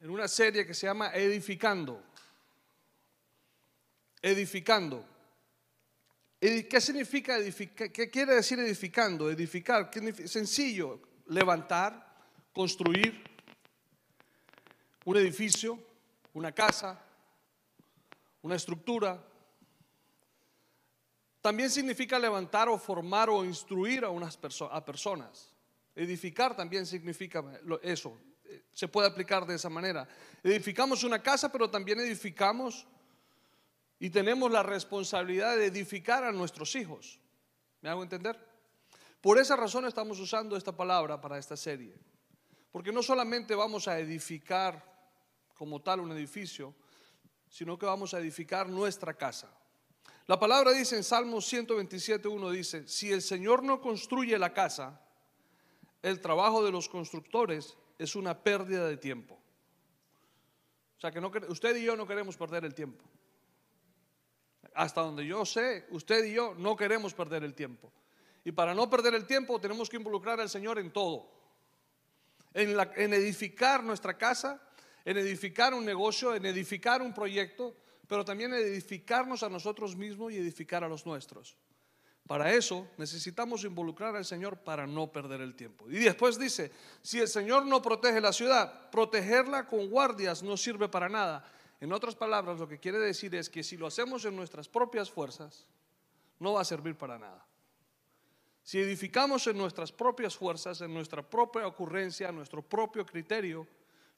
en una serie que se llama Edificando. Edificando. ¿Qué significa edificar? ¿Qué quiere decir edificando? Edificar, sencillo, levantar, construir un edificio, una casa, una estructura. También significa levantar o formar o instruir a unas a personas. Edificar también significa eso. Se puede aplicar de esa manera. Edificamos una casa, pero también edificamos y tenemos la responsabilidad de edificar a nuestros hijos. ¿Me hago entender? Por esa razón estamos usando esta palabra para esta serie. Porque no solamente vamos a edificar como tal un edificio, sino que vamos a edificar nuestra casa. La palabra dice en Salmo 127.1 dice, si el Señor no construye la casa, el trabajo de los constructores es una pérdida de tiempo. O sea que no, usted y yo no queremos perder el tiempo. Hasta donde yo sé, usted y yo no queremos perder el tiempo. Y para no perder el tiempo tenemos que involucrar al Señor en todo. En, edificar nuestra casa, en edificar un negocio, en edificar un proyecto, pero también en edificarnos a nosotros mismos y edificar a los nuestros. Para eso necesitamos involucrar al Señor para no perder el tiempo. Y después dice, si el Señor no protege la ciudad, protegerla con guardias no sirve para nada. En otras palabras, lo que quiere decir es que si lo hacemos en nuestras propias fuerzas, no va a servir para nada. Si edificamos en nuestras propias fuerzas, en nuestra propia ocurrencia, en nuestro propio criterio,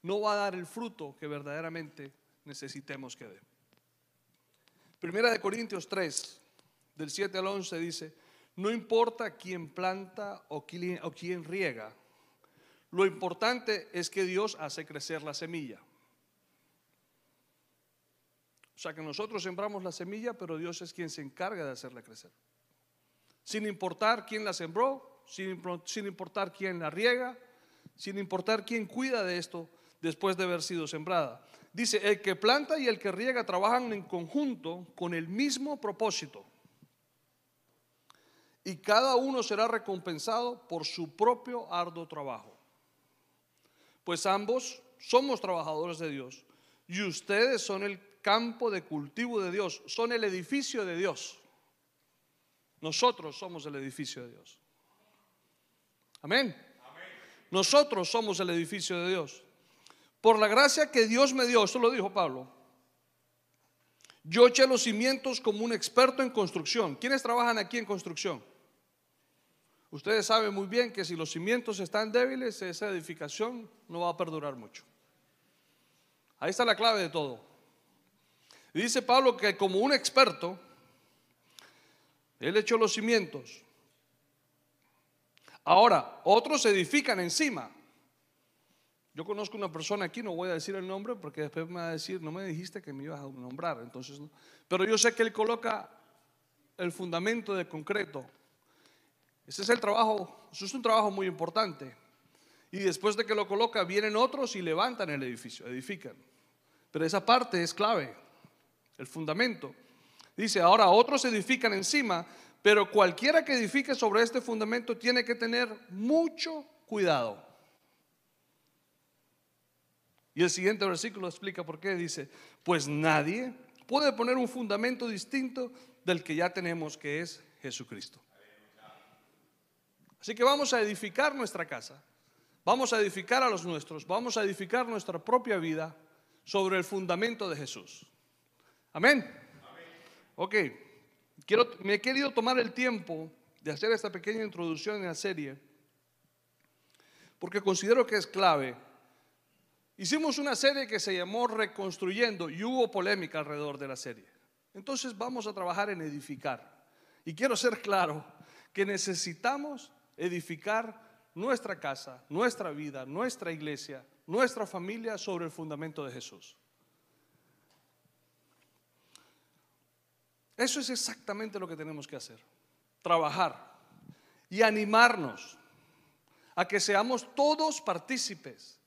no va a dar el fruto que verdaderamente necesitemos que dé. Primera de Corintios 3, del 7 al 11 dice, no importa quién planta o quién, riega, lo importante es que Dios hace crecer la semilla. O sea que nosotros sembramos la semilla, pero Dios es quien se encarga de hacerla crecer. Sin importar quién la sembró, sin, importar quién la riega, sin importar quién cuida de esto después de haber sido sembrada. Dice, el que planta y el que riega trabajan en conjunto con el mismo propósito. Y cada uno será recompensado por su propio arduo trabajo. Pues ambos somos trabajadores de Dios y ustedes son el campo de cultivo de Dios, son el edificio de Dios. Nosotros somos el edificio de Dios. Amén. Nosotros somos el edificio de Dios. Por la gracia que Dios me dio, esto lo dijo Pablo, yo eché los cimientos como un experto en construcción. ¿Quiénes trabajan aquí en construcción? Ustedes saben muy bien que si los cimientos están débiles, esa edificación no va a perdurar mucho. Ahí está la clave de todo. Dice Pablo que como un experto, él echó los cimientos. Ahora, otros edifican encima. Yo conozco una persona aquí, no voy a decir el nombre porque después me va a decir, no me dijiste que me ibas a nombrar, entonces Pero yo sé que él coloca el fundamento de concreto. Ese es el trabajo, eso es un trabajo muy importante. Y después de que lo coloca, vienen otros y levantan el edificio, edifican. Pero esa parte es clave el fundamento. Dice, ahora otros edifican encima, pero cualquiera que edifique sobre este fundamento tiene que tener mucho cuidado. Y el siguiente versículo explica por qué. Dice, pues nadie puede poner un fundamento distinto del que ya tenemos, que es Jesucristo. Así que vamos a edificar nuestra casa, vamos a edificar a los nuestros, vamos a edificar nuestra propia vida sobre el fundamento de Jesús. Amén. Ok, Quiero, me he querido tomar el tiempo de hacer esta pequeña introducción en la serie porque considero que es clave. Hicimos una serie que se llamó Reconstruyendo y hubo polémica alrededor de la serie. Entonces vamos a trabajar en edificar. Y quiero ser claro que necesitamos edificar nuestra casa, nuestra vida, nuestra iglesia, nuestra familia sobre el fundamento de Jesús. Eso es exactamente lo que tenemos que hacer. Trabajar y animarnos a que seamos todos partícipes.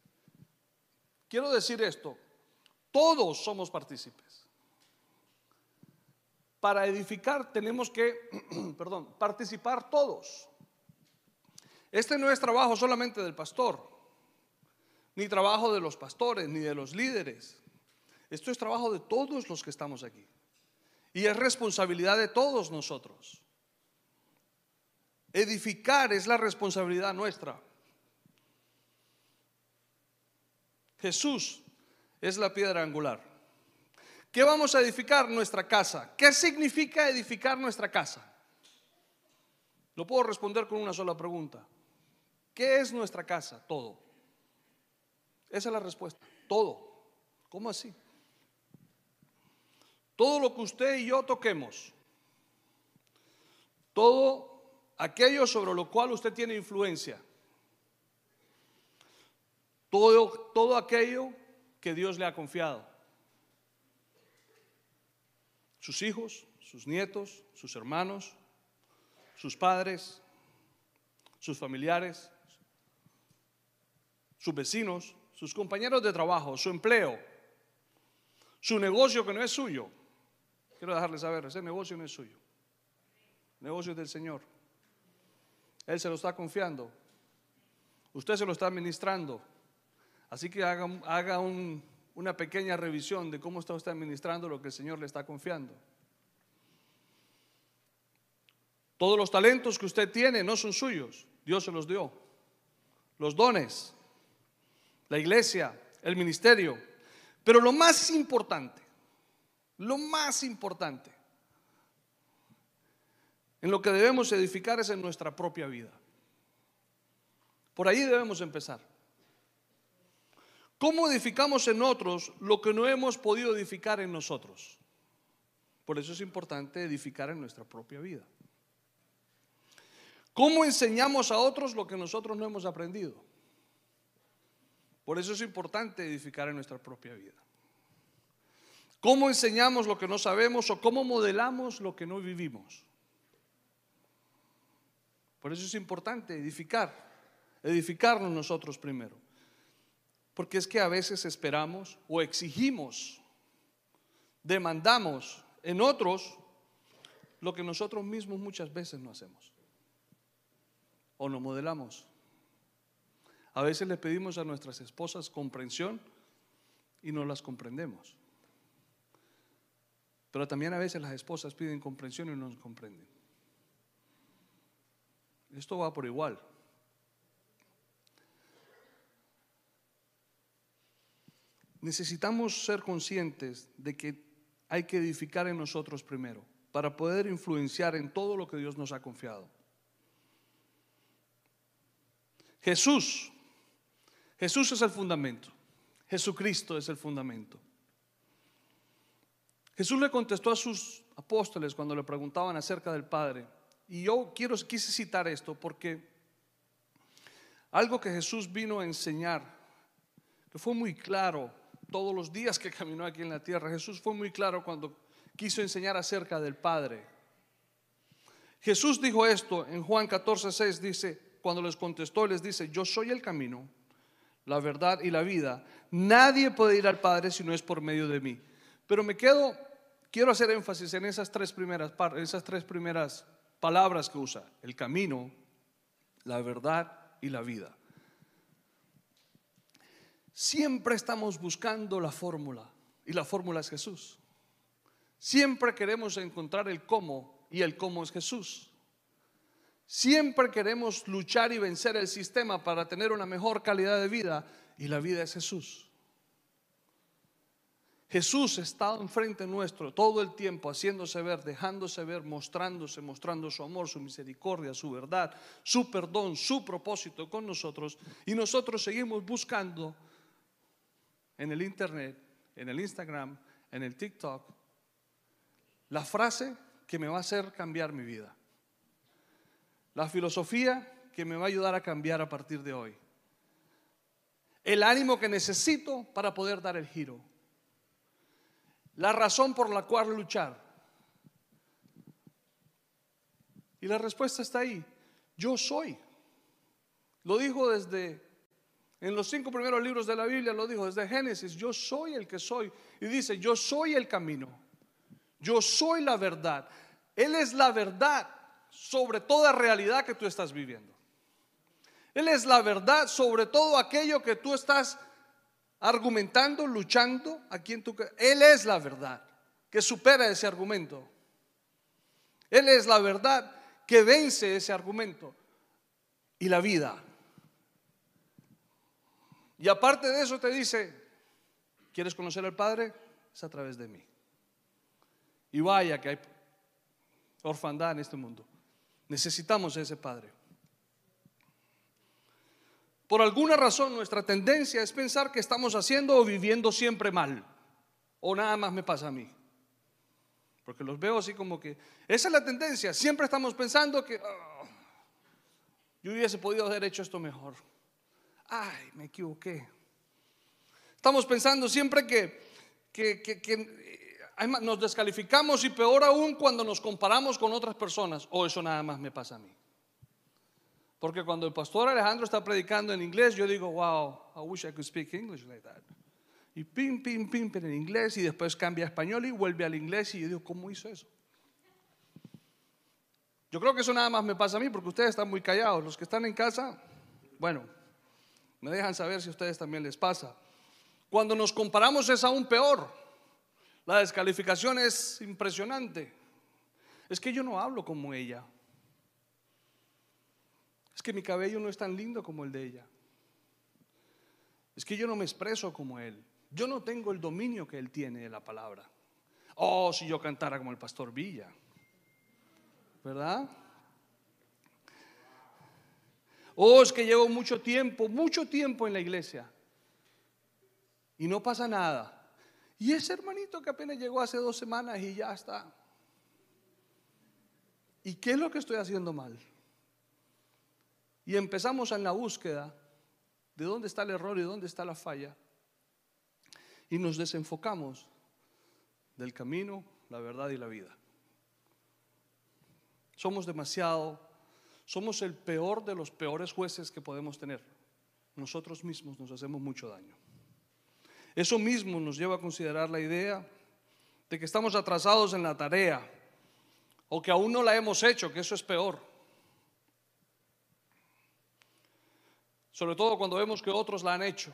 Quiero decir esto, todos somos partícipes. Para edificar tenemos que, perdón, participar todos. Este no es trabajo solamente del pastor. ni trabajo de los pastores, ni de los líderes. Esto es trabajo de todos los que estamos aquí. Y es responsabilidad de todos nosotros. Edificar es la responsabilidad nuestra. Jesús es la piedra angular. ¿Qué vamos a edificar? Nuestra casa. ¿Qué significa edificar nuestra casa? Lo puedo responder con una sola pregunta. ¿Qué es nuestra casa? Todo. Esa es la respuesta. Todo. ¿Cómo así? Todo lo que usted y yo toquemos. Todo aquello sobre lo cual usted tiene influencia. Todo, todo aquello que Dios le ha confiado. Sus hijos, sus nietos, sus hermanos, sus padres, sus familiares, sus vecinos, sus compañeros de trabajo, su empleo, su negocio que no es suyo. Quiero dejarles saber, ese negocio no es suyo. El negocio es del Señor. Él se lo está confiando. Usted se lo está administrando. Así que haga, una pequeña revisión de cómo está usted administrando lo que el Señor le está confiando. Todos los talentos que usted tiene no son suyos, Dios se los dio. Los dones, la iglesia, el ministerio. Pero lo más importante, lo más importante en lo que debemos edificar es en nuestra propia vida. Por ahí debemos empezar. ¿Cómo edificamos en otros lo que no hemos podido edificar en nosotros? Por eso es importante edificar en nuestra propia vida. ¿Cómo enseñamos a otros lo que nosotros no hemos aprendido? Por eso es importante edificar en nuestra propia vida. ¿Cómo enseñamos lo que no sabemos o cómo modelamos lo que no vivimos? Por eso es importante edificar, edificarnos nosotros primero. Porque es que a veces esperamos o exigimos, demandamos en otros lo que nosotros mismos muchas veces no hacemos o no modelamos. A veces le pedimos a nuestras esposas comprensión y no las comprendemos. Pero también a veces las esposas piden comprensión y no nos comprenden. Esto va por igual. Necesitamos ser conscientes de que hay que edificar en nosotros primero para poder influenciar en todo lo que Dios nos ha confiado. Jesús, Jesús es el fundamento. Jesucristo es el fundamento. Jesús le contestó a sus apóstoles cuando le preguntaban acerca del Padre. Y yo quiero, quise citar esto porque algo que Jesús vino a enseñar, que fue muy claro todos los días que caminó aquí en la tierra, Jesús fue muy claro cuando quiso enseñar acerca del Padre. Jesús dijo esto en Juan 14, 6, dice, cuando les contestó, les dice, yo soy el camino, la verdad y la vida. Nadie puede ir al Padre si no es por medio de mí. Pero me quedo, quiero hacer énfasis en esas tres primeras, esas tres primeras palabras que usa, el camino, la verdad y la vida. Siempre estamos buscando la fórmula y la fórmula es Jesús. Siempre queremos encontrar el cómo y el cómo es Jesús. Siempre queremos luchar y vencer el sistema para tener una mejor calidad de vida y la vida es Jesús. Jesús está enfrente nuestro todo el tiempo, haciéndose ver, dejándose ver, mostrándose, mostrando su amor, su misericordia, su verdad, su perdón, su propósito con nosotros. Y nosotros seguimos buscando en el Internet, en el Instagram, en el TikTok, la frase que me va a hacer cambiar mi vida la filosofía que me va a ayudar a cambiar a partir de hoy, el ánimo que necesito para poder dar el giro, la razón por la cual luchar. Y la respuesta está ahí, yo soy. Lo dijo desde, en los cinco primeros libros de la Biblia, lo dijo desde Génesis, yo soy el que soy. Y dice, yo soy el camino, yo soy la verdad. Él es la verdad sobre toda realidad que tú estás viviendo. Él es la verdad sobre todo aquello que tú estás argumentando, luchando aquí en tu Él es la verdad que supera ese argumento. Él es la verdad que vence ese argumento y la vida. Y aparte de eso te dice, ¿quieres conocer al Padre? Es a través de mí. Y vaya que hay orfandad en este mundo. Necesitamos a ese Padre. Por alguna razón nuestra tendencia es pensar que estamos haciendo o viviendo siempre mal. O nada más me pasa a mí. Porque los veo así como que... Esa es la tendencia. Siempre estamos pensando que... Ah, yo hubiese podido haber hecho esto mejor. Ay, me equivoqué. Estamos pensando siempre que, que, que nos descalificamos y peor aún cuando nos comparamos con otras personas. O eso nada más me pasa a mí. Porque cuando el pastor Alejandro está predicando en inglés, yo digo, wow, I wish I could speak English like that. Y pim, pim, pim, en inglés y después cambia a español y vuelve al inglés y yo digo, ¿cómo hizo eso? Yo creo que eso nada más me pasa a mí porque ustedes están muy callados. Los que están en casa, bueno, me dejan saber si a ustedes también les pasa. Cuando nos comparamos es aún peor. La descalificación es impresionante. Es que yo no hablo como ella. Es que mi cabello no es tan lindo como el de ella. Es que yo no me expreso como él. Yo no tengo el dominio que él tiene de la palabra. Oh, si yo cantara como el pastor Villa. ¿Verdad? Oh, es que llevo mucho tiempo, mucho tiempo en la iglesia. Y no pasa nada. Y ese hermanito que apenas llegó hace dos semanas y ya está. ¿Y qué es lo que estoy haciendo mal? Y empezamos en la búsqueda de dónde está el error y dónde está la falla. Y nos desenfocamos del camino, la verdad y la vida. Somos demasiado, somos el peor de los peores jueces que podemos tener. Nosotros mismos nos hacemos mucho daño. Eso mismo nos lleva a considerar la idea de que estamos atrasados en la tarea o que aún no la hemos hecho, que eso es peor. sobre todo cuando vemos que otros la han hecho.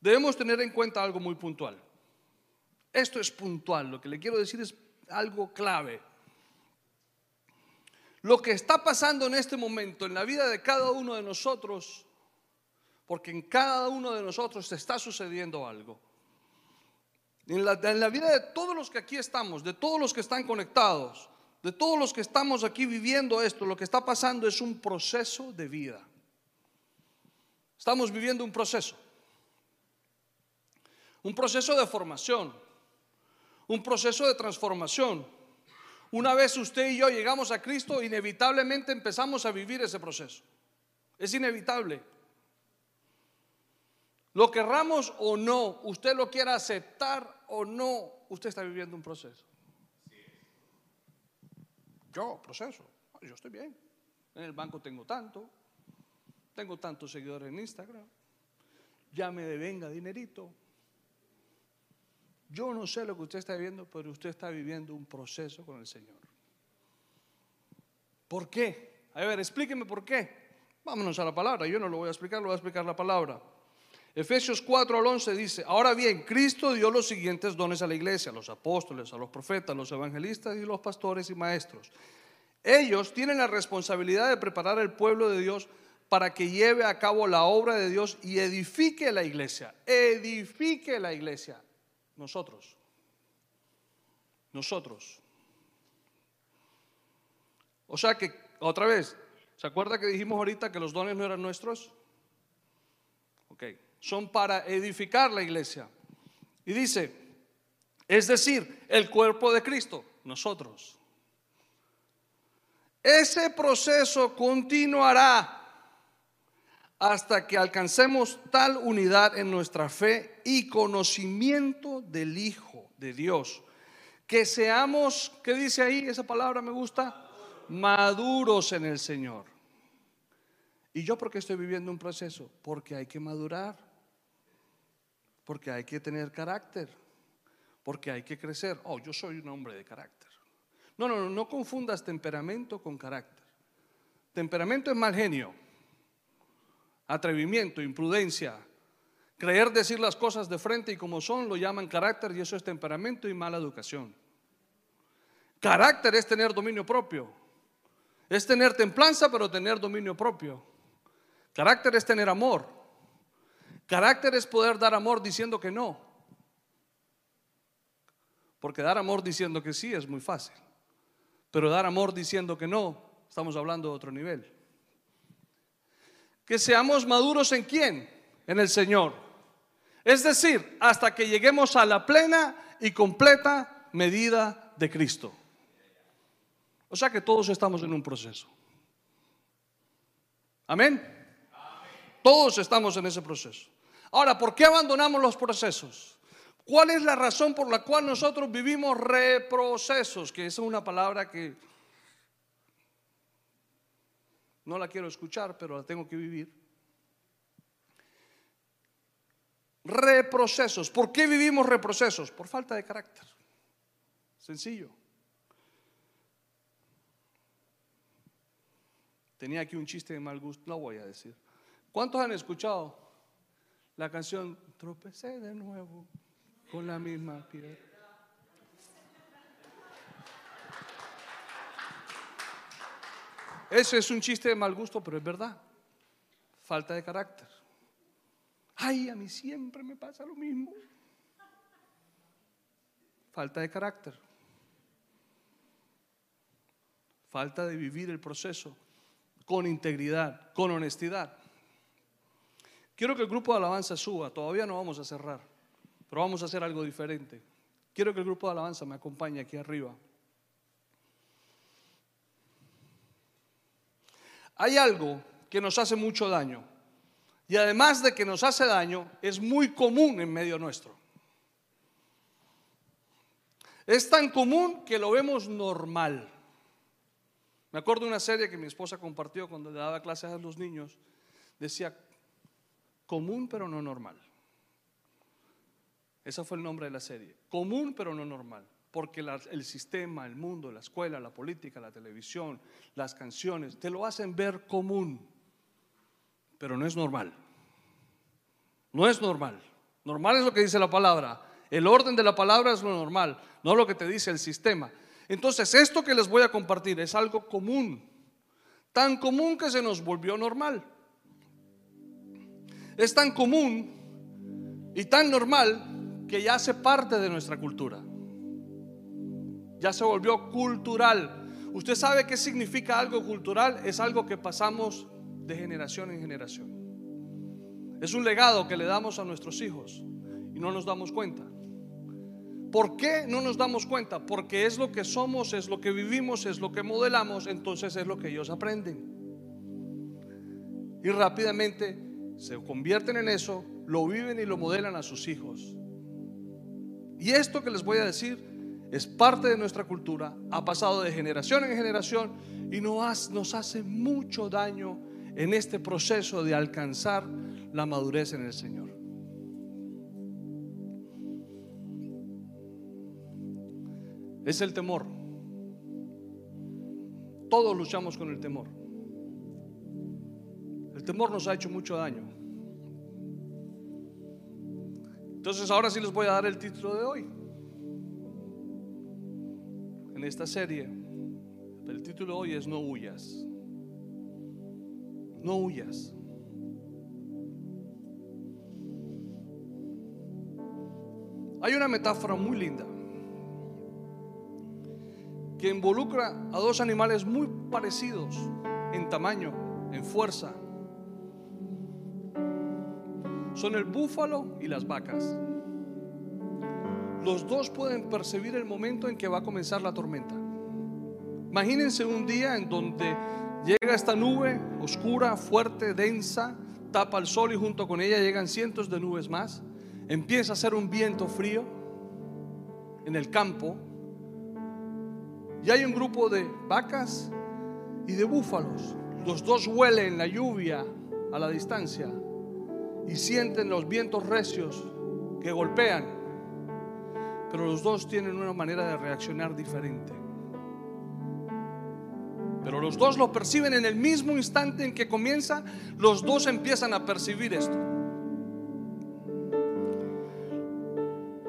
Debemos tener en cuenta algo muy puntual. Esto es puntual, lo que le quiero decir es algo clave. Lo que está pasando en este momento en la vida de cada uno de nosotros, porque en cada uno de nosotros está sucediendo algo. En la, en la vida de todos los que aquí estamos, de todos los que están conectados, de todos los que estamos aquí viviendo esto, lo que está pasando es un proceso de vida. Estamos viviendo un proceso. Un proceso de formación. Un proceso de transformación. Una vez usted y yo llegamos a Cristo, inevitablemente empezamos a vivir ese proceso. Es inevitable. Lo querramos o no, usted lo quiera aceptar o no, usted está viviendo un proceso. Yo, proceso, yo estoy bien. En el banco tengo tanto, tengo tantos seguidores en Instagram, ya me devenga dinerito. Yo no sé lo que usted está viviendo, pero usted está viviendo un proceso con el Señor. ¿Por qué? A ver, explíqueme por qué. Vámonos a la palabra. Yo no lo voy a explicar, lo voy a explicar la palabra. Efesios 4 al 11 dice, ahora bien, Cristo dio los siguientes dones a la iglesia, a los apóstoles, a los profetas, a los evangelistas y los pastores y maestros. Ellos tienen la responsabilidad de preparar el pueblo de Dios para que lleve a cabo la obra de Dios y edifique la iglesia. Edifique la iglesia. Nosotros. Nosotros. O sea que, otra vez, ¿se acuerda que dijimos ahorita que los dones no eran nuestros? Son para edificar la iglesia. Y dice, es decir, el cuerpo de Cristo, nosotros. Ese proceso continuará hasta que alcancemos tal unidad en nuestra fe y conocimiento del Hijo de Dios. Que seamos, ¿qué dice ahí? Esa palabra me gusta, maduros en el Señor. ¿Y yo por qué estoy viviendo un proceso? Porque hay que madurar. Porque hay que tener carácter, porque hay que crecer. Oh, yo soy un hombre de carácter. No, no, no, no confundas temperamento con carácter. Temperamento es mal genio. atrevimiento, imprudencia. Creer decir las cosas de frente y como son lo llaman carácter y eso es temperamento y mala educación. Carácter es tener dominio propio. Es tener templanza pero tener dominio propio. Carácter es tener amor. Carácter es poder dar amor diciendo que no. Porque dar amor diciendo que sí es muy fácil. Pero dar amor diciendo que no, estamos hablando de otro nivel. Que seamos maduros en quién? En el Señor. Es decir, hasta que lleguemos a la plena y completa medida de Cristo. O sea que todos estamos en un proceso. Amén. Todos estamos en ese proceso. Ahora, ¿por qué abandonamos los procesos? ¿Cuál es la razón por la cual nosotros vivimos reprocesos? Que es una palabra que no la quiero escuchar, pero la tengo que vivir. Reprocesos. ¿Por qué vivimos reprocesos? Por falta de carácter. Sencillo. Tenía aquí un chiste de mal gusto, no voy a decir. ¿Cuántos han escuchado la canción Tropecé de nuevo con la misma piedra? Ese es un chiste de mal gusto, pero es verdad. Falta de carácter. Ay, a mí siempre me pasa lo mismo. Falta de carácter. Falta de vivir el proceso con integridad, con honestidad. Quiero que el grupo de alabanza suba. Todavía no vamos a cerrar, pero vamos a hacer algo diferente. Quiero que el grupo de alabanza me acompañe aquí arriba. Hay algo que nos hace mucho daño y además de que nos hace daño, es muy común en medio nuestro. Es tan común que lo vemos normal. Me acuerdo de una serie que mi esposa compartió cuando le daba clases a los niños. Decía, común pero no normal. Ese fue el nombre de la serie. Común pero no normal. Porque el sistema, el mundo, la escuela, la política, la televisión, las canciones, te lo hacen ver común pero no es normal. No es normal. Normal es lo que dice la palabra. El orden de la palabra es lo normal, no lo que te dice el sistema. Entonces, esto que les voy a compartir es algo común, tan común que se nos volvió normal. Es tan común y tan normal que ya hace parte de nuestra cultura. Ya se volvió cultural. ¿Usted sabe qué significa algo cultural? Es algo que pasamos de generación en generación. Es un legado que le damos a nuestros hijos y no nos damos cuenta. ¿Por qué no nos damos cuenta? Porque es lo que somos, es lo que vivimos, es lo que modelamos, entonces es lo que ellos aprenden. Y rápidamente se convierten en eso, lo viven y lo modelan a sus hijos. Y esto que les voy a decir es parte de nuestra cultura, ha pasado de generación en generación y nos hace mucho daño en este proceso de alcanzar la madurez en el Señor. Es el temor. Todos luchamos con el temor. El temor nos ha hecho mucho daño. Entonces ahora sí les voy a dar el título de hoy. En esta serie, el título de hoy es No huyas no huyas. Hay una metáfora muy linda que involucra a dos animales muy parecidos en tamaño, en fuerza. Son el búfalo y las vacas. Los dos pueden percibir el momento en que va a comenzar la tormenta. Imagínense un día en donde Llega esta nube oscura, fuerte, densa, tapa el sol y junto con ella llegan cientos de nubes más. Empieza a hacer un viento frío en el campo. Y hay un grupo de vacas y de búfalos. Los dos huelen la lluvia a la distancia y sienten los vientos recios que golpean. Pero los dos tienen una manera de reaccionar diferente. Pero los dos lo perciben en el mismo instante en que comienza, los dos empiezan a percibir esto.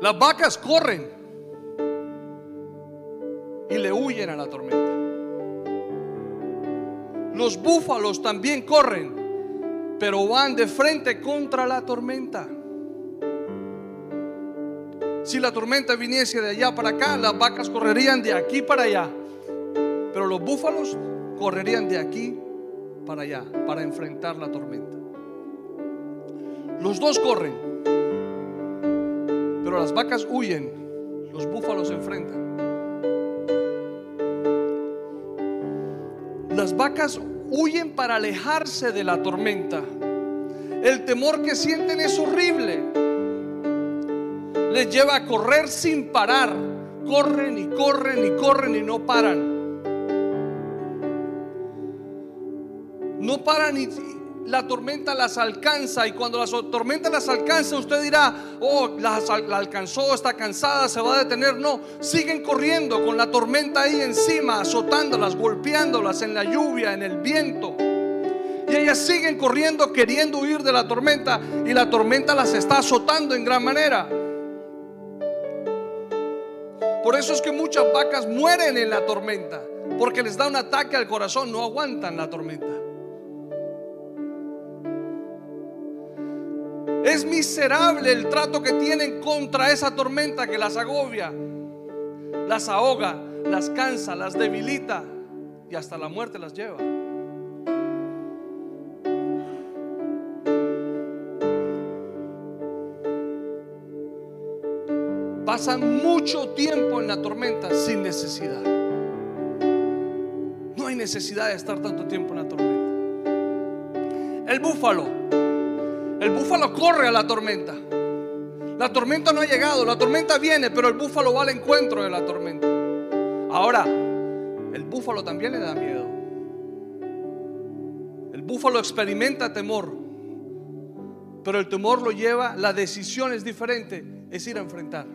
Las vacas corren y le huyen a la tormenta. Los búfalos también corren, pero van de frente contra la tormenta. Si la tormenta viniese de allá para acá, las vacas correrían de aquí para allá. Pero los búfalos correrían de aquí para allá para enfrentar la tormenta. Los dos corren, pero las vacas huyen, los búfalos se enfrentan. Las vacas huyen para alejarse de la tormenta. El temor que sienten es horrible. Les lleva a correr sin parar. Corren y corren y corren y no paran. No paran y la tormenta las alcanza. Y cuando la tormenta las alcanza, usted dirá, oh, la, alcanzó, está cansada, se va a detener. No, siguen corriendo con la tormenta ahí encima, azotándolas, golpeándolas en la lluvia, en el viento. Y ellas siguen corriendo queriendo huir de la tormenta y la tormenta las está azotando en gran manera. Por eso es que muchas vacas mueren en la tormenta, porque les da un ataque al corazón, no aguantan la tormenta. Es miserable el trato que tienen contra esa tormenta que las agobia, las ahoga, las cansa, las debilita y hasta la muerte las lleva. Pasan mucho tiempo en la tormenta sin necesidad. No hay necesidad de estar tanto tiempo en la tormenta. El búfalo el búfalo corre a la tormenta. La tormenta no ha llegado, la tormenta viene, pero el búfalo va al encuentro de la tormenta. Ahora, el búfalo también le da miedo. El búfalo experimenta temor, pero el temor lo lleva, la decisión es diferente, es ir a enfrentar,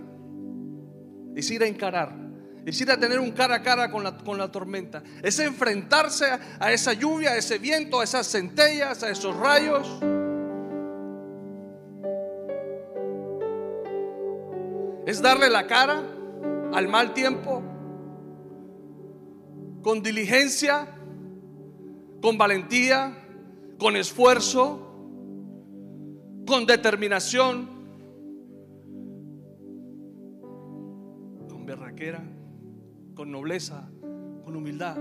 es ir a encarar, es ir a tener un cara a cara con la, con la tormenta, es enfrentarse a esa lluvia, a ese viento, a esas centellas, a esos rayos. Es darle la cara al mal tiempo con diligencia, con valentía, con esfuerzo, con determinación, con berraquera, con nobleza, con humildad.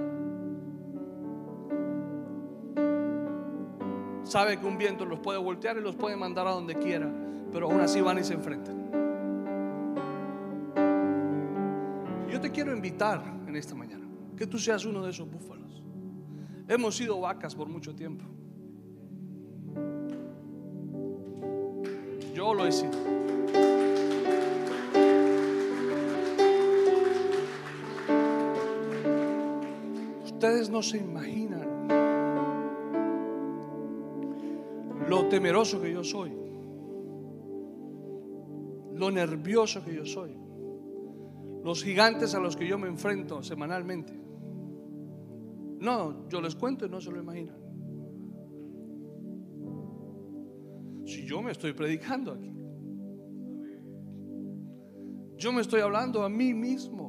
Sabe que un viento los puede voltear y los puede mandar a donde quiera, pero aún así van y se enfrentan. Yo te quiero invitar en esta mañana que tú seas uno de esos búfalos. Hemos sido vacas por mucho tiempo. Yo lo he sido. Ustedes no se imaginan lo temeroso que yo soy, lo nervioso que yo soy los gigantes a los que yo me enfrento semanalmente. No, yo les cuento y no se lo imaginan. Si yo me estoy predicando aquí, yo me estoy hablando a mí mismo.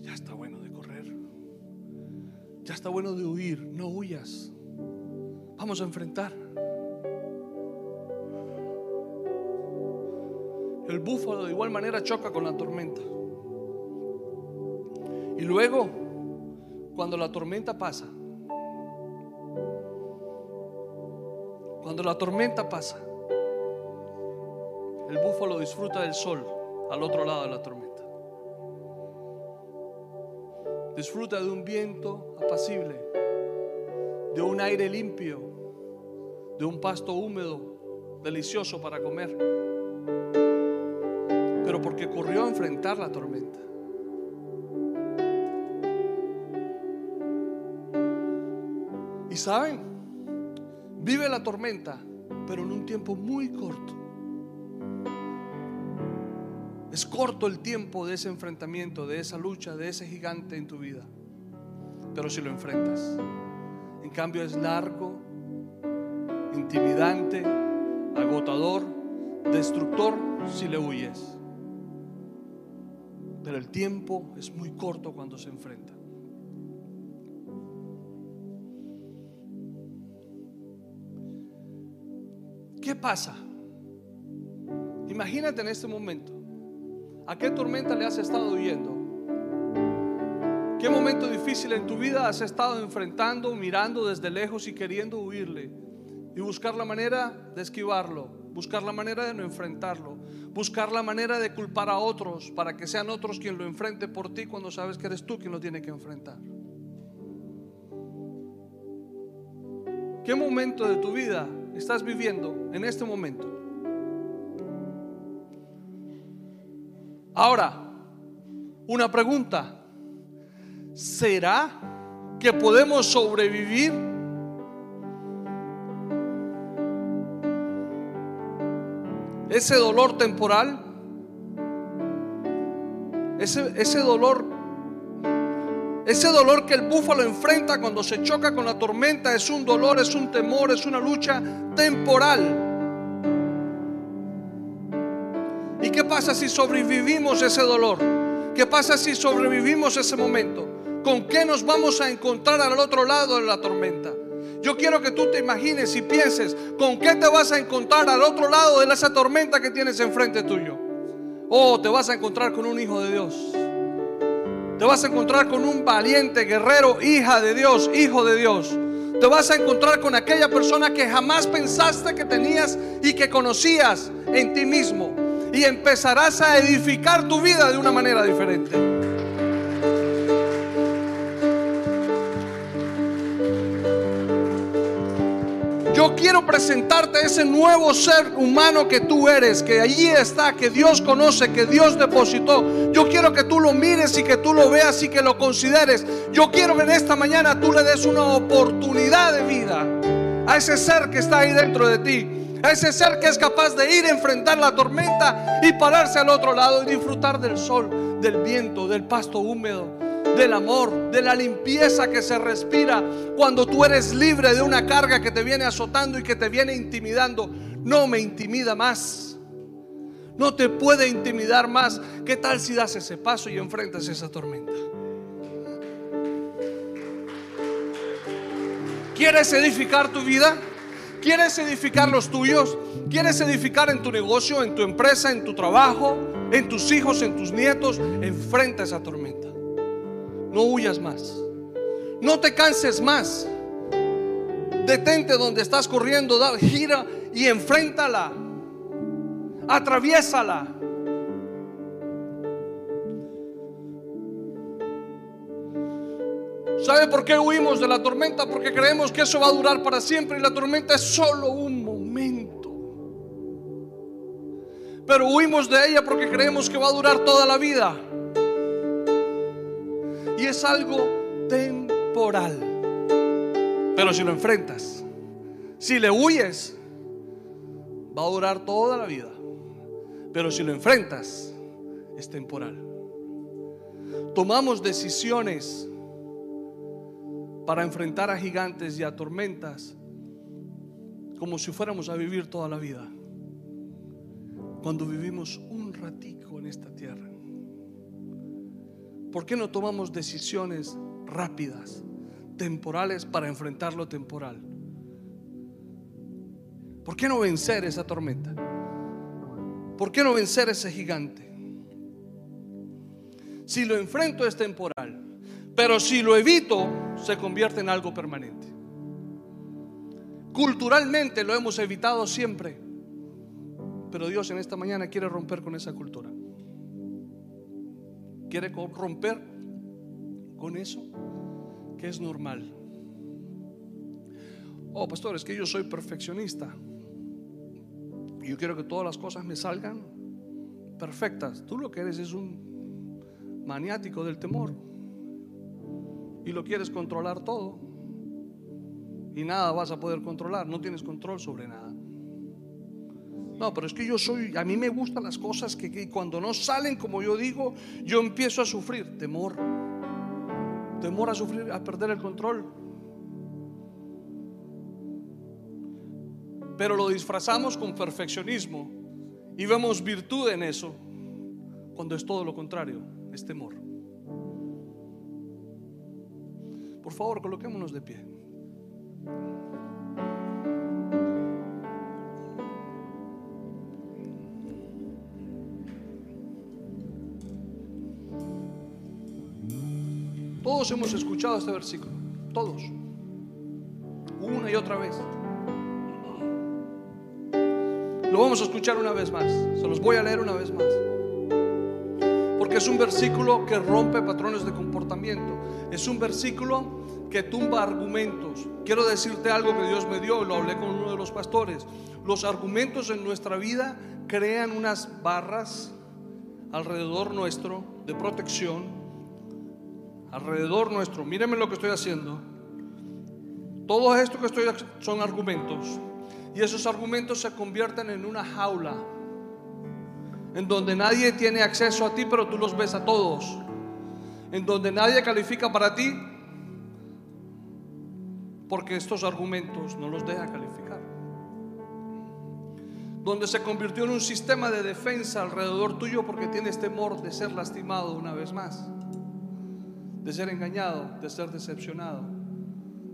Ya está bueno de correr. Ya está bueno de huir. No huyas. Vamos a enfrentar. El búfalo de igual manera choca con la tormenta. Y luego, cuando la tormenta pasa, cuando la tormenta pasa, el búfalo disfruta del sol al otro lado de la tormenta. Disfruta de un viento apacible, de un aire limpio, de un pasto húmedo, delicioso para comer pero porque corrió a enfrentar la tormenta. Y saben, vive la tormenta, pero en un tiempo muy corto. Es corto el tiempo de ese enfrentamiento, de esa lucha, de ese gigante en tu vida. Pero si lo enfrentas. En cambio es largo, intimidante, agotador, destructor si le huyes. Pero el tiempo es muy corto cuando se enfrenta. ¿Qué pasa? Imagínate en este momento, ¿a qué tormenta le has estado huyendo? ¿Qué momento difícil en tu vida has estado enfrentando, mirando desde lejos y queriendo huirle? Y buscar la manera de esquivarlo, buscar la manera de no enfrentarlo, buscar la manera de culpar a otros para que sean otros quien lo enfrente por ti cuando sabes que eres tú quien lo tiene que enfrentar. ¿Qué momento de tu vida estás viviendo en este momento? Ahora, una pregunta. ¿Será que podemos sobrevivir? Ese dolor temporal, ese, ese dolor, ese dolor que el búfalo enfrenta cuando se choca con la tormenta, es un dolor, es un temor, es una lucha temporal. ¿Y qué pasa si sobrevivimos ese dolor? ¿Qué pasa si sobrevivimos ese momento? ¿Con qué nos vamos a encontrar al otro lado de la tormenta? Yo quiero que tú te imagines y pienses con qué te vas a encontrar al otro lado de esa tormenta que tienes enfrente tuyo. Oh, te vas a encontrar con un hijo de Dios. Te vas a encontrar con un valiente guerrero, hija de Dios, hijo de Dios. Te vas a encontrar con aquella persona que jamás pensaste que tenías y que conocías en ti mismo. Y empezarás a edificar tu vida de una manera diferente. Quiero presentarte ese nuevo ser humano que tú eres, que allí está, que Dios conoce, que Dios depositó. Yo quiero que tú lo mires y que tú lo veas y que lo consideres. Yo quiero que en esta mañana tú le des una oportunidad de vida a ese ser que está ahí dentro de ti. A ese ser que es capaz de ir a enfrentar la tormenta y pararse al otro lado y disfrutar del sol, del viento, del pasto húmedo del amor, de la limpieza que se respira cuando tú eres libre de una carga que te viene azotando y que te viene intimidando. No me intimida más. No te puede intimidar más. ¿Qué tal si das ese paso y enfrentas esa tormenta? ¿Quieres edificar tu vida? ¿Quieres edificar los tuyos? ¿Quieres edificar en tu negocio, en tu empresa, en tu trabajo, en tus hijos, en tus nietos? Enfrenta esa tormenta. No huyas más. No te canses más. Detente donde estás corriendo, gira y enfréntala. Atraviésala. ¿Sabe por qué huimos de la tormenta? Porque creemos que eso va a durar para siempre y la tormenta es solo un momento. Pero huimos de ella porque creemos que va a durar toda la vida y es algo temporal. Pero si lo enfrentas, si le huyes, va a durar toda la vida. Pero si lo enfrentas, es temporal. Tomamos decisiones para enfrentar a gigantes y a tormentas como si fuéramos a vivir toda la vida. Cuando vivimos un ratico. ¿Por qué no tomamos decisiones rápidas, temporales para enfrentar lo temporal? ¿Por qué no vencer esa tormenta? ¿Por qué no vencer ese gigante? Si lo enfrento es temporal, pero si lo evito se convierte en algo permanente. Culturalmente lo hemos evitado siempre, pero Dios en esta mañana quiere romper con esa cultura quiere romper con eso que es normal. Oh, pastor, es que yo soy perfeccionista. Yo quiero que todas las cosas me salgan perfectas. Tú lo que eres es un maniático del temor. Y lo quieres controlar todo. Y nada vas a poder controlar. No tienes control sobre nada. No, pero es que yo soy, a mí me gustan las cosas que, cuando no salen como yo digo, yo empiezo a sufrir temor. Temor a sufrir, a perder el control. Pero lo disfrazamos con perfeccionismo y vemos virtud en eso, cuando es todo lo contrario, es temor. Por favor, coloquémonos de pie. Todos hemos escuchado este versículo, todos, una y otra vez. Lo vamos a escuchar una vez más, se los voy a leer una vez más. Porque es un versículo que rompe patrones de comportamiento, es un versículo que tumba argumentos. Quiero decirte algo que Dios me dio, lo hablé con uno de los pastores. Los argumentos en nuestra vida crean unas barras alrededor nuestro de protección alrededor nuestro. Mírenme lo que estoy haciendo. Todo esto que estoy son argumentos. Y esos argumentos se convierten en una jaula en donde nadie tiene acceso a ti, pero tú los ves a todos. En donde nadie califica para ti, porque estos argumentos no los deja calificar. Donde se convirtió en un sistema de defensa alrededor tuyo porque tienes temor de ser lastimado una vez más de ser engañado, de ser decepcionado,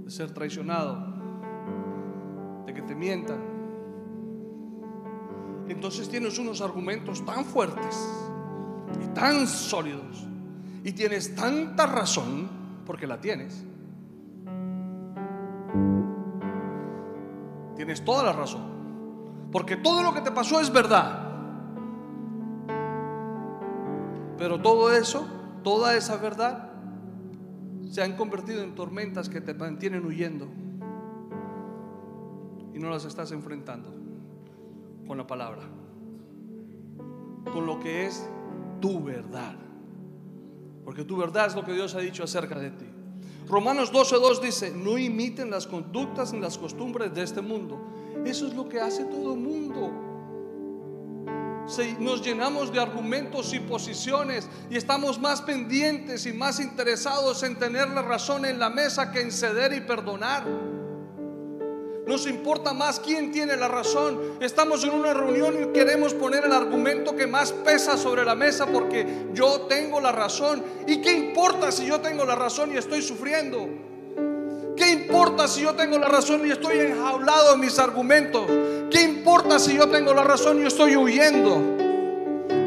de ser traicionado, de que te mientan. Entonces tienes unos argumentos tan fuertes y tan sólidos y tienes tanta razón porque la tienes. Tienes toda la razón. Porque todo lo que te pasó es verdad. Pero todo eso, toda esa verdad se han convertido en tormentas que te mantienen huyendo y no las estás enfrentando con la palabra, con lo que es tu verdad. Porque tu verdad es lo que Dios ha dicho acerca de ti. Romanos 12.2 dice, no imiten las conductas ni las costumbres de este mundo. Eso es lo que hace todo mundo nos llenamos de argumentos y posiciones y estamos más pendientes y más interesados en tener la razón en la mesa que en ceder y perdonar. Nos importa más quién tiene la razón. Estamos en una reunión y queremos poner el argumento que más pesa sobre la mesa porque yo tengo la razón. ¿Y qué importa si yo tengo la razón y estoy sufriendo? ¿Qué importa si yo tengo la razón y estoy enjaulado en mis argumentos? ¿Qué importa si yo tengo la razón y estoy huyendo?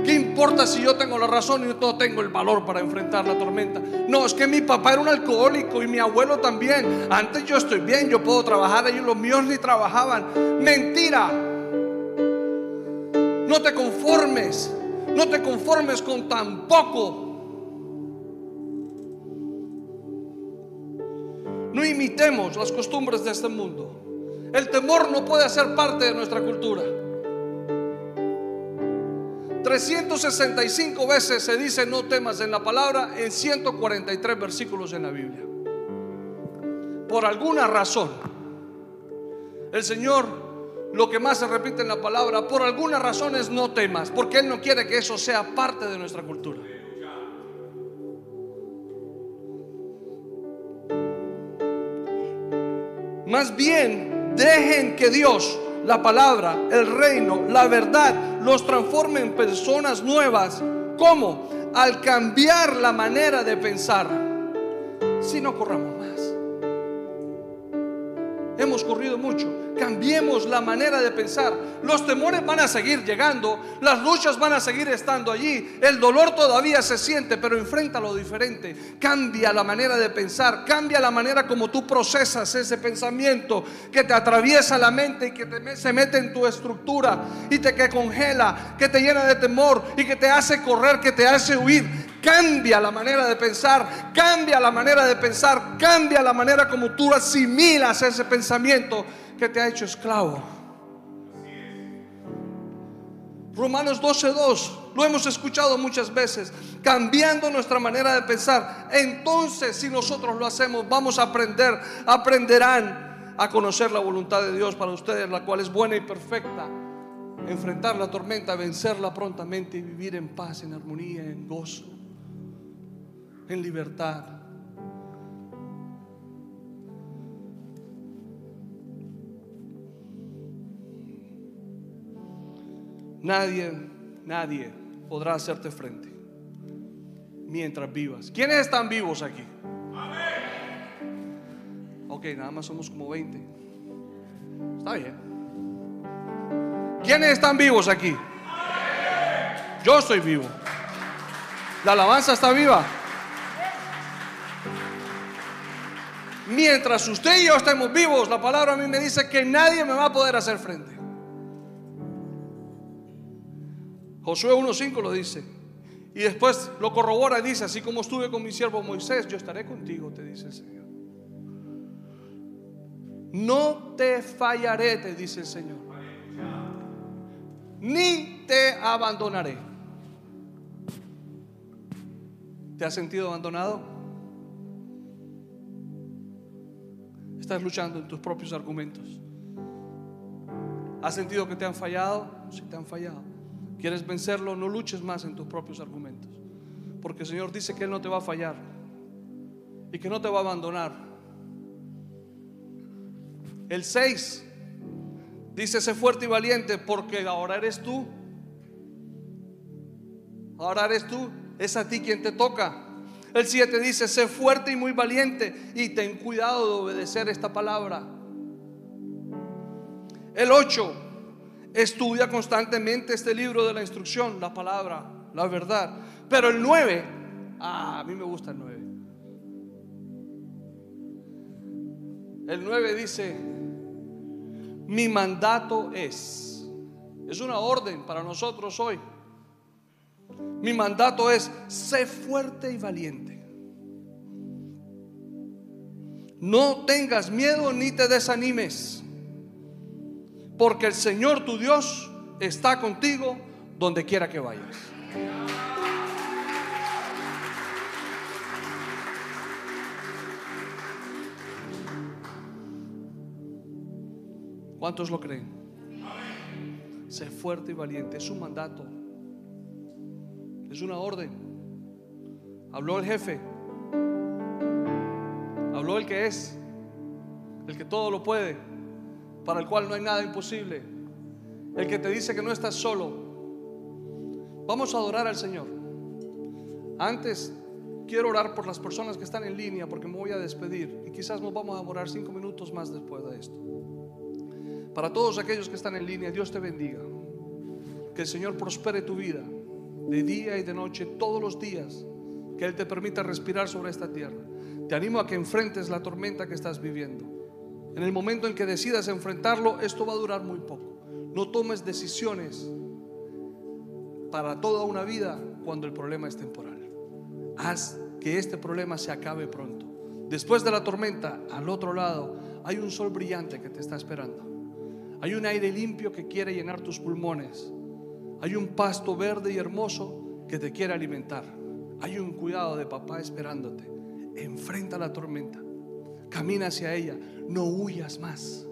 ¿Qué importa si yo tengo la razón y no tengo el valor para enfrentar la tormenta? No, es que mi papá era un alcohólico y mi abuelo también. Antes yo estoy bien, yo puedo trabajar, ellos los míos ni trabajaban. Mentira. No te conformes, no te conformes con tan poco. No imitemos las costumbres de este mundo. El temor no puede ser parte de nuestra cultura. 365 veces se dice no temas en la palabra en 143 versículos en la Biblia. Por alguna razón, el Señor lo que más se repite en la palabra, por alguna razón es no temas, porque Él no quiere que eso sea parte de nuestra cultura. Más bien, dejen que Dios, la palabra, el reino, la verdad, los transforme en personas nuevas. ¿Cómo? Al cambiar la manera de pensar. Si no corramos. Hemos corrido mucho. Cambiemos la manera de pensar. Los temores van a seguir llegando. Las luchas van a seguir estando allí. El dolor todavía se siente, pero enfrenta lo diferente. Cambia la manera de pensar. Cambia la manera como tú procesas ese pensamiento que te atraviesa la mente y que te, se mete en tu estructura y te que congela, que te llena de temor y que te hace correr, que te hace huir. Cambia la manera de pensar, cambia la manera de pensar, cambia la manera como tú asimilas ese pensamiento que te ha hecho esclavo. Romanos 12:2, lo hemos escuchado muchas veces, cambiando nuestra manera de pensar. Entonces, si nosotros lo hacemos, vamos a aprender, aprenderán a conocer la voluntad de Dios para ustedes, la cual es buena y perfecta. enfrentar la tormenta, vencerla prontamente y vivir en paz, en armonía, en gozo, en libertad. Nadie, nadie podrá hacerte frente mientras vivas. ¿Quiénes están vivos aquí? Ok, nada más somos como 20. Está bien. ¿Quiénes están vivos aquí? Yo estoy vivo. La alabanza está viva. Mientras usted y yo estemos vivos, la palabra a mí me dice que nadie me va a poder hacer frente. Josué 1.5 lo dice. Y después lo corrobora y dice, así como estuve con mi siervo Moisés, yo estaré contigo, te dice el Señor. No te fallaré, te dice el Señor. Ni te abandonaré. ¿Te has sentido abandonado? Estás luchando en tus propios argumentos. ¿Has sentido que te han fallado? Sí, te han fallado. ¿Quieres vencerlo? No luches más en tus propios argumentos. Porque el Señor dice que Él no te va a fallar y que no te va a abandonar. El 6 dice, sé fuerte y valiente porque ahora eres tú. Ahora eres tú. Es a ti quien te toca. El 7 dice, sé fuerte y muy valiente y ten cuidado de obedecer esta palabra. El 8 Estudia constantemente este libro de la instrucción, la palabra, la verdad. Pero el 9, ah, a mí me gusta el 9. El 9 dice, mi mandato es, es una orden para nosotros hoy. Mi mandato es, sé fuerte y valiente. No tengas miedo ni te desanimes porque el Señor tu Dios está contigo donde quiera que vayas. ¿Cuántos lo creen? Sé fuerte y valiente, es un mandato, es una orden. Habló el jefe, habló el que es, el que todo lo puede para el cual no hay nada imposible, el que te dice que no estás solo. Vamos a adorar al Señor. Antes quiero orar por las personas que están en línea porque me voy a despedir y quizás nos vamos a demorar cinco minutos más después de esto. Para todos aquellos que están en línea, Dios te bendiga. Que el Señor prospere tu vida de día y de noche, todos los días. Que Él te permita respirar sobre esta tierra. Te animo a que enfrentes la tormenta que estás viviendo. En el momento en que decidas enfrentarlo, esto va a durar muy poco. No tomes decisiones para toda una vida cuando el problema es temporal. Haz que este problema se acabe pronto. Después de la tormenta, al otro lado, hay un sol brillante que te está esperando. Hay un aire limpio que quiere llenar tus pulmones. Hay un pasto verde y hermoso que te quiere alimentar. Hay un cuidado de papá esperándote. Enfrenta la tormenta. Camina hacia ella, no huyas más.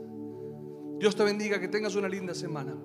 Dios te bendiga, que tengas una linda semana.